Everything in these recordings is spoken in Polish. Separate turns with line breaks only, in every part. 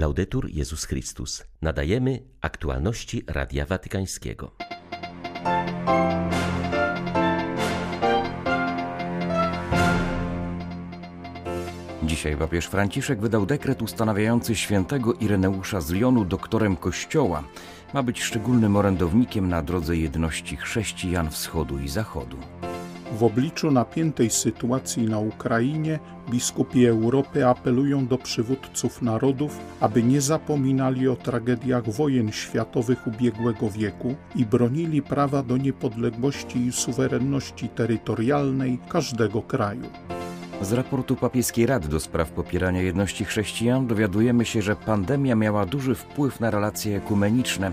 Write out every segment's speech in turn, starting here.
Laudetur Jezus Chrystus. Nadajemy aktualności Radia Watykańskiego.
Dzisiaj papież Franciszek wydał dekret ustanawiający świętego Ireneusza z Lyonu doktorem Kościoła. Ma być szczególnym orędownikiem na drodze jedności chrześcijan wschodu i zachodu.
W obliczu napiętej sytuacji na Ukrainie biskupi Europy apelują do przywódców narodów, aby nie zapominali o tragediach wojen światowych ubiegłego wieku i bronili prawa do niepodległości i suwerenności terytorialnej każdego kraju.
Z raportu papieskiej Rady do spraw popierania jedności chrześcijan dowiadujemy się, że pandemia miała duży wpływ na relacje ekumeniczne.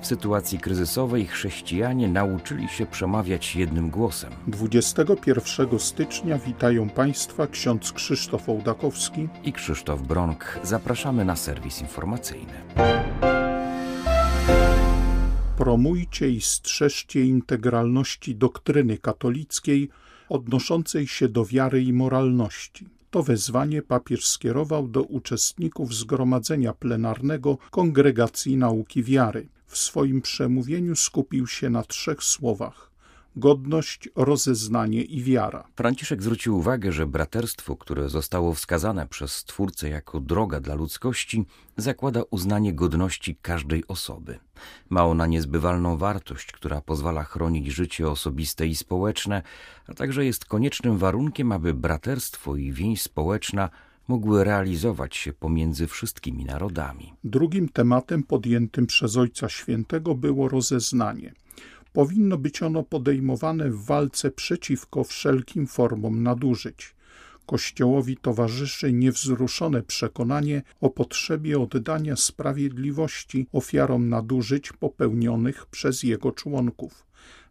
W sytuacji kryzysowej chrześcijanie nauczyli się przemawiać jednym głosem.
21 stycznia witają Państwa ksiądz Krzysztof Ołdakowski
i Krzysztof Bronk. Zapraszamy na serwis informacyjny.
Promujcie i strzeżcie integralności doktryny katolickiej odnoszącej się do wiary i moralności. To wezwanie papież skierował do uczestników zgromadzenia plenarnego Kongregacji Nauki Wiary. W swoim przemówieniu skupił się na trzech słowach godność, rozeznanie i wiara.
Franciszek zwrócił uwagę, że braterstwo, które zostało wskazane przez Stwórcę jako droga dla ludzkości, zakłada uznanie godności każdej osoby. Ma ona niezbywalną wartość, która pozwala chronić życie osobiste i społeczne, a także jest koniecznym warunkiem, aby braterstwo i więź społeczna mogły realizować się pomiędzy wszystkimi narodami.
Drugim tematem podjętym przez Ojca Świętego było rozeznanie. Powinno być ono podejmowane w walce przeciwko wszelkim formom nadużyć. Kościołowi towarzyszy niewzruszone przekonanie o potrzebie oddania sprawiedliwości ofiarom nadużyć popełnionych przez jego członków,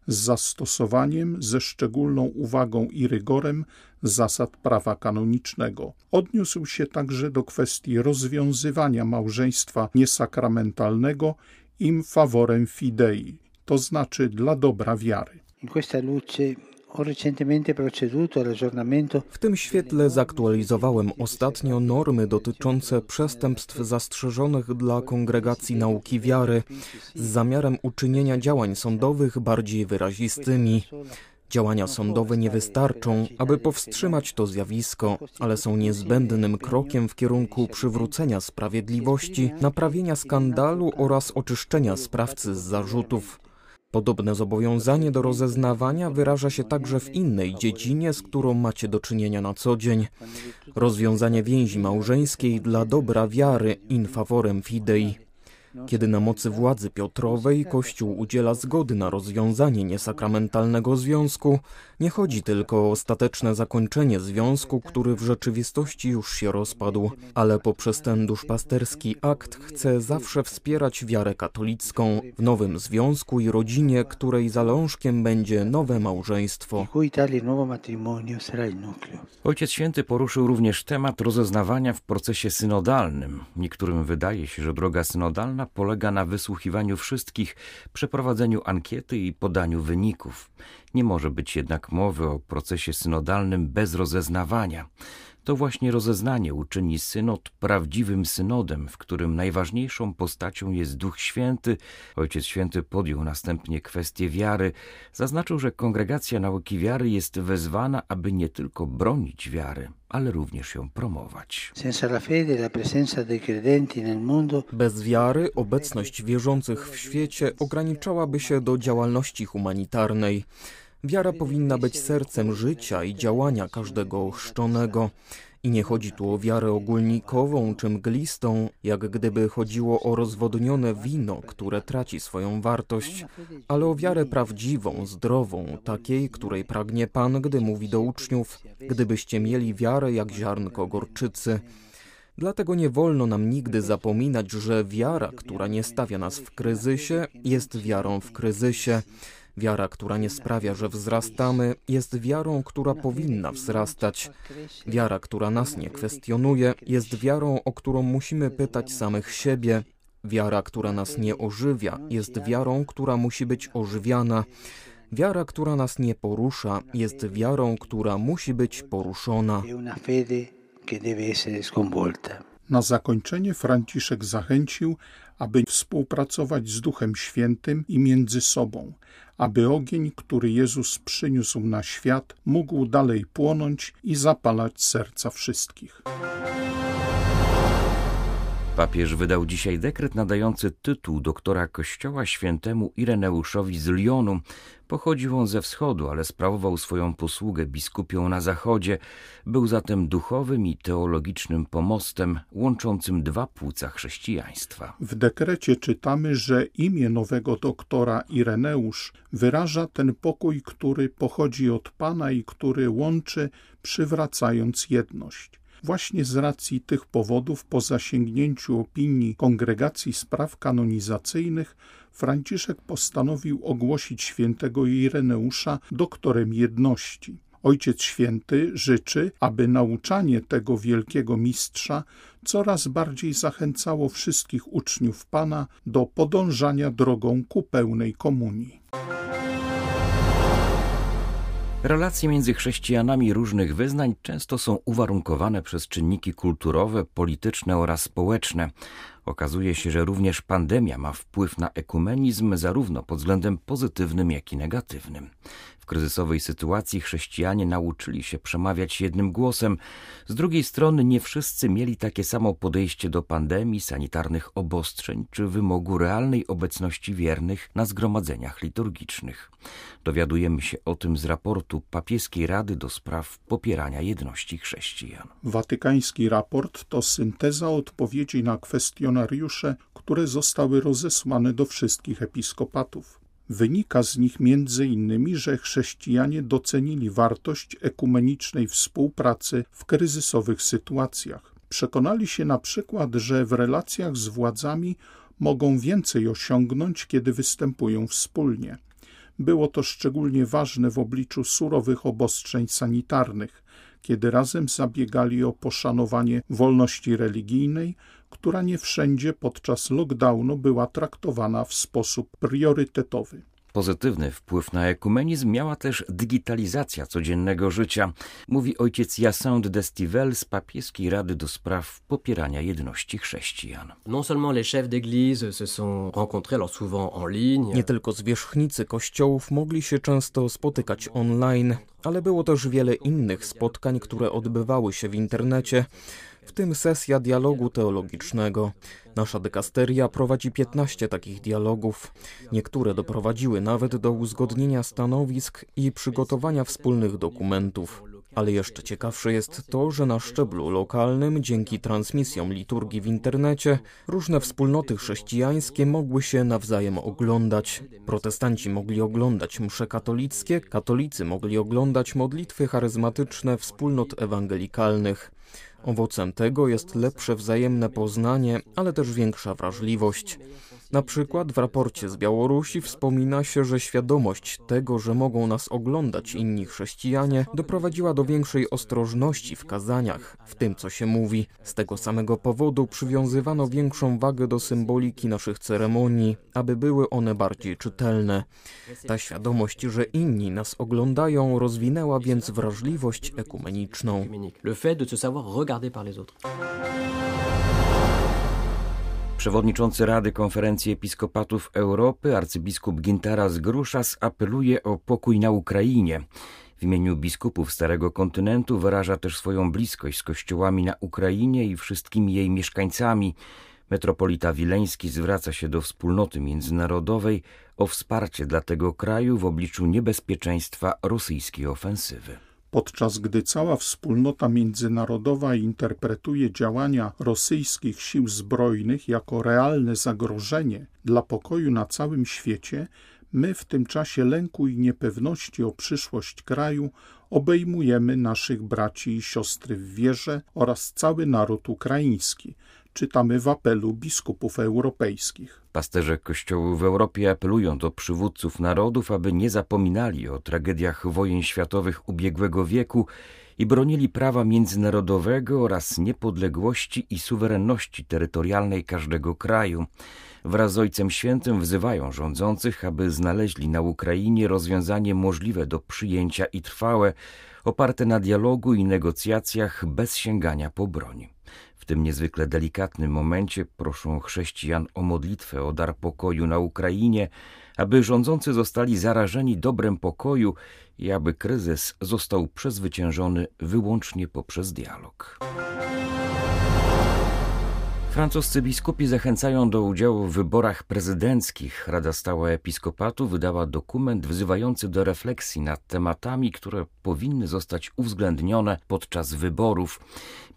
z zastosowaniem ze szczególną uwagą i rygorem zasad prawa kanonicznego. Odniósł się także do kwestii rozwiązywania małżeństwa niesakramentalnego im favorem fidei, to znaczy dla dobra wiary.
W tym świetle zaktualizowałem ostatnio normy dotyczące przestępstw zastrzeżonych dla Kongregacji Nauki Wiary z zamiarem uczynienia działań sądowych bardziej wyrazistymi. Działania sądowe nie wystarczą, aby powstrzymać to zjawisko, ale są niezbędnym krokiem w kierunku przywrócenia sprawiedliwości, naprawienia skandalu oraz oczyszczenia sprawcy z zarzutów. Podobne zobowiązanie do rozeznawania wyraża się także w innej dziedzinie, z którą macie do czynienia na co dzień. Rozwiązanie więzi małżeńskiej dla dobra wiary in favorem fidei. Kiedy na mocy władzy Piotrowej Kościół udziela zgody na rozwiązanie niesakramentalnego związku, nie chodzi tylko o ostateczne zakończenie związku, który w rzeczywistości już się rozpadł, ale poprzez ten duszpasterski akt chce zawsze wspierać wiarę katolicką w nowym związku i rodzinie, której zalążkiem będzie nowe małżeństwo.
Ojciec Święty poruszył również temat rozeznawania w procesie synodalnym. Niektórym wydaje się, że droga synodalna polega na wysłuchiwaniu wszystkich, przeprowadzeniu ankiety i podaniu wyników. Nie może być jednak mowy o procesie synodalnym bez rozeznawania. To właśnie rozeznanie uczyni synod prawdziwym synodem, w którym najważniejszą postacią jest Duch Święty. Ojciec Święty podjął następnie kwestię wiary. Zaznaczył, że kongregacja nauki wiary jest wezwana, aby nie tylko bronić wiary, ale również ją promować.
Bez wiary obecność wierzących w świecie ograniczałaby się do działalności humanitarnej. Wiara powinna być sercem życia i działania każdego ochrzczonego. I nie chodzi tu o wiarę ogólnikową czy mglistą, jak gdyby chodziło o rozwodnione wino, które traci swoją wartość, ale o wiarę prawdziwą, zdrową, takiej, której pragnie Pan, gdy mówi do uczniów: Gdybyście mieli wiarę jak ziarnko gorczycy. Dlatego nie wolno nam nigdy zapominać, że wiara, która nie stawia nas w kryzysie, jest wiarą w kryzysie. Wiara, która nie sprawia, że wzrastamy, jest wiarą, która powinna wzrastać. Wiara, która nas nie kwestionuje, jest wiarą, o którą musimy pytać samych siebie. Wiara, która nas nie ożywia, jest wiarą, która musi być ożywiana. Wiara, która nas nie porusza, jest wiarą, która musi być poruszona.
Na zakończenie Franciszek zachęcił, aby współpracować z Duchem Świętym i między sobą, aby ogień, który Jezus przyniósł na świat, mógł dalej płonąć i zapalać serca wszystkich.
Papież wydał dzisiaj dekret nadający tytuł doktora Kościoła świętemu Ireneuszowi z Lyonu. Pochodził on ze wschodu, ale sprawował swoją posługę biskupią na zachodzie. Był zatem duchowym i teologicznym pomostem łączącym dwa płuca chrześcijaństwa.
W dekrecie czytamy, że imię nowego doktora Ireneusz wyraża ten pokój, który pochodzi od Pana i który łączy, przywracając jedność. Właśnie z racji tych powodów, po zasięgnięciu opinii Kongregacji Spraw Kanonizacyjnych, Franciszek postanowił ogłosić świętego Ireneusza doktorem jedności. Ojciec Święty życzy, aby nauczanie tego wielkiego mistrza coraz bardziej zachęcało wszystkich uczniów Pana do podążania drogą ku pełnej komunii.
Relacje między chrześcijanami różnych wyznań często są uwarunkowane przez czynniki kulturowe, polityczne oraz społeczne. Okazuje się, że również pandemia ma wpływ na ekumenizm zarówno pod względem pozytywnym, jak i negatywnym kryzysowej sytuacji chrześcijanie nauczyli się przemawiać jednym głosem. Z drugiej strony nie wszyscy mieli takie samo podejście do pandemii, sanitarnych obostrzeń czy wymogu realnej obecności wiernych na zgromadzeniach liturgicznych. Dowiadujemy się o tym z raportu Papieskiej Rady do spraw popierania jedności chrześcijan.
Watykański raport to synteza odpowiedzi na kwestionariusze, które zostały rozesłane do wszystkich episkopatów. Wynika z nich innymi, że chrześcijanie docenili wartość ekumenicznej współpracy w kryzysowych sytuacjach. Przekonali się na przykład, że w relacjach z władzami mogą więcej osiągnąć, kiedy występują wspólnie. Było to szczególnie ważne w obliczu surowych obostrzeń sanitarnych, kiedy razem zabiegali o poszanowanie wolności religijnej, która nie wszędzie podczas lockdownu była traktowana w sposób priorytetowy.
Pozytywny wpływ na ekumenizm miała też digitalizacja codziennego życia, mówi ojciec Jacinthe d'Estivelle z papieskiej Rady do Spraw Popierania Jedności Chrześcijan.
Nie tylko zwierzchnicy kościołów mogli się często spotykać online, ale było też wiele innych spotkań, które odbywały się w internecie w tym sesja dialogu teologicznego. Nasza dykasteria prowadzi 15 takich dialogów. Niektóre doprowadziły nawet do uzgodnienia stanowisk i przygotowania wspólnych dokumentów. Ale jeszcze ciekawsze jest to, że na szczeblu lokalnym, dzięki transmisjom liturgii w internecie, różne wspólnoty chrześcijańskie mogły się nawzajem oglądać. Protestanci mogli oglądać msze katolickie, katolicy mogli oglądać modlitwy charyzmatyczne wspólnot ewangelikalnych. Owocem tego jest lepsze wzajemne poznanie, ale też większa wrażliwość. Na przykład w raporcie z Białorusi wspomina się, że świadomość tego, że mogą nas oglądać inni chrześcijanie, doprowadziła do większej ostrożności w kazaniach, w tym co się mówi. Z tego samego powodu przywiązywano większą wagę do symboliki naszych ceremonii, aby były one bardziej czytelne. Ta świadomość, że inni nas oglądają, rozwinęła więc wrażliwość ekumeniczną. Le fait de se savoir regarder par les autres.
Przewodniczący Rady Konferencji Episkopatów Europy, arcybiskup Gintaras Gruszas apeluje o pokój na Ukrainie. W imieniu biskupów Starego Kontynentu wyraża też swoją bliskość z kościołami na Ukrainie i wszystkimi jej mieszkańcami. Metropolita Wileński zwraca się do wspólnoty międzynarodowej o wsparcie dla tego kraju w obliczu niebezpieczeństwa rosyjskiej ofensywy
podczas gdy cała wspólnota międzynarodowa interpretuje działania rosyjskich sił zbrojnych jako realne zagrożenie dla pokoju na całym świecie, my w tym czasie lęku i niepewności o przyszłość kraju obejmujemy naszych braci i siostry w wierze oraz cały naród ukraiński, czytamy w apelu biskupów europejskich.
Pasterze kościołów w Europie apelują do przywódców narodów, aby nie zapominali o tragediach wojen światowych ubiegłego wieku i bronili prawa międzynarodowego oraz niepodległości i suwerenności terytorialnej każdego kraju. Wraz z Ojcem Świętym wzywają rządzących, aby znaleźli na Ukrainie rozwiązanie możliwe do przyjęcia i trwałe, oparte na dialogu i negocjacjach bez sięgania po broń tym niezwykle delikatnym momencie proszą chrześcijan o modlitwę o dar pokoju na Ukrainie, aby rządzący zostali zarażeni dobrem pokoju i aby kryzys został przezwyciężony wyłącznie poprzez dialog. Francuscy biskupi zachęcają do udziału w wyborach prezydenckich. Rada Stała Episkopatu wydała dokument wzywający do refleksji nad tematami, które powinny zostać uwzględnione podczas wyborów.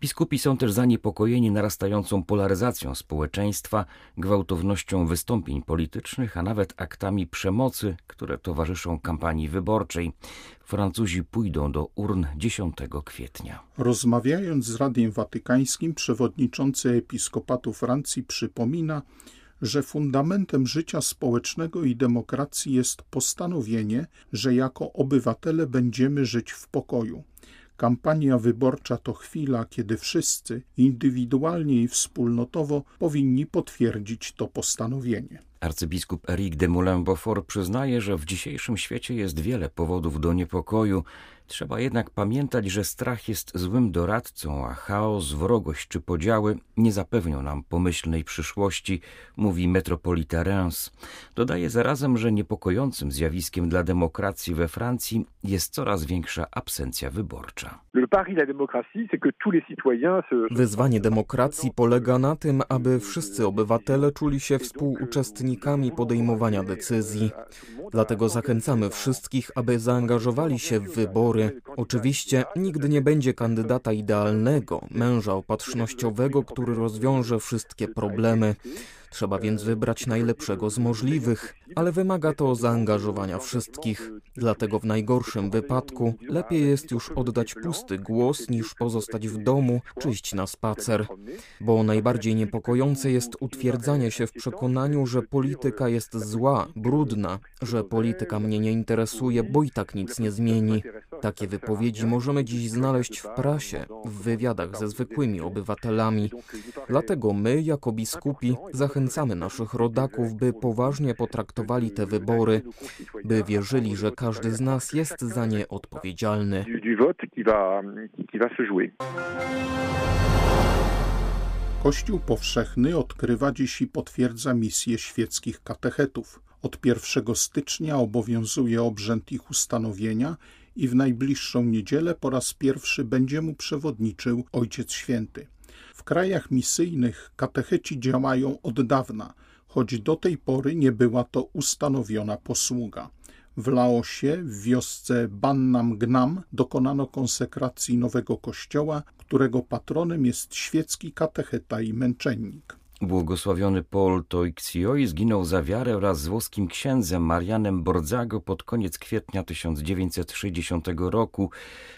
Biskupi są też zaniepokojeni narastającą polaryzacją społeczeństwa, gwałtownością wystąpień politycznych, a nawet aktami przemocy, które towarzyszą kampanii wyborczej. Francuzi pójdą do urn 10 kwietnia.
Rozmawiając z Radiem Watykańskim, przewodniczący Episkopatu Francji przypomina, że fundamentem życia społecznego i demokracji jest postanowienie, że jako obywatele będziemy żyć w pokoju. Kampania wyborcza to chwila, kiedy wszyscy, indywidualnie i wspólnotowo, powinni potwierdzić to postanowienie.
Arcybiskup Eric de Moulin-Beaufort przyznaje, że w dzisiejszym świecie jest wiele powodów do niepokoju. Trzeba jednak pamiętać, że strach jest złym doradcą, a chaos, wrogość czy podziały nie zapewnią nam pomyślnej przyszłości, mówi metropolita Reims. Dodaje zarazem, że niepokojącym zjawiskiem dla demokracji we Francji jest coraz większa absencja wyborcza.
Wyzwanie demokracji polega na tym, aby wszyscy obywatele czuli się współuczestnikami podejmowania decyzji. Dlatego zachęcamy wszystkich, aby zaangażowali się w wybory. Oczywiście nigdy nie będzie kandydata idealnego, męża opatrznościowego, który rozwiąże wszystkie problemy. Trzeba więc wybrać najlepszego z możliwych, ale wymaga to zaangażowania wszystkich. Dlatego w najgorszym wypadku lepiej jest już oddać pusty głos niż pozostać w domu czy iść na spacer. Bo najbardziej niepokojące jest utwierdzanie się w przekonaniu, że polityka jest zła, brudna, że polityka mnie nie interesuje, bo i tak nic nie zmieni. Takie wypowiedzi możemy dziś znaleźć w prasie, w wywiadach ze zwykłymi obywatelami. Dlatego my, jako biskupi, zachęcamy naszych rodaków, by poważnie potraktowali te wybory, by wierzyli, że każdy z nas jest za nie odpowiedzialny.
Kościół powszechny odkrywa dziś i potwierdza misję świeckich katechetów. Od 1 stycznia obowiązuje obrzęd ich ustanowienia i w najbliższą niedzielę po raz pierwszy będzie mu przewodniczył Ojciec Święty. W krajach misyjnych katecheci działają od dawna, choć do tej pory nie była to ustanowiona posługa. W Laosie, w wiosce Bannam Gnam, dokonano konsekracji nowego kościoła, którego patronem jest świecki katecheta i męczennik.
Błogosławiony Paul Toixioi zginął za wiarę wraz z włoskim księdzem Marianem Bordzago pod koniec kwietnia 1960 roku,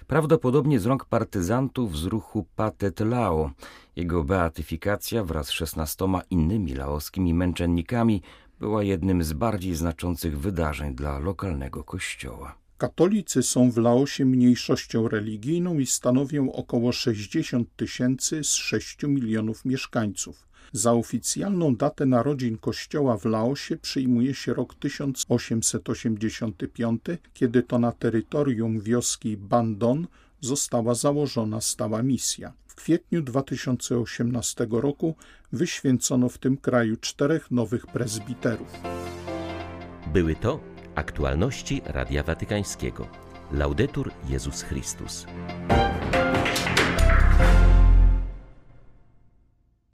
prawdopodobnie z rąk partyzantów z ruchu Patet Lao. Jego beatyfikacja wraz z szesnastoma innymi laoskimi męczennikami była jednym z bardziej znaczących wydarzeń dla lokalnego kościoła.
Katolicy są w Laosie mniejszością religijną i stanowią około 60 tysięcy z 6 milionów mieszkańców. Za oficjalną datę narodzin kościoła w Laosie przyjmuje się rok 1885, kiedy to na terytorium wioski Bandon została założona stała misja. W kwietniu 2018 roku wyświęcono w tym kraju czterech nowych prezbiterów.
Były to aktualności Radia Watykańskiego. Laudetur Jezus Chrystus.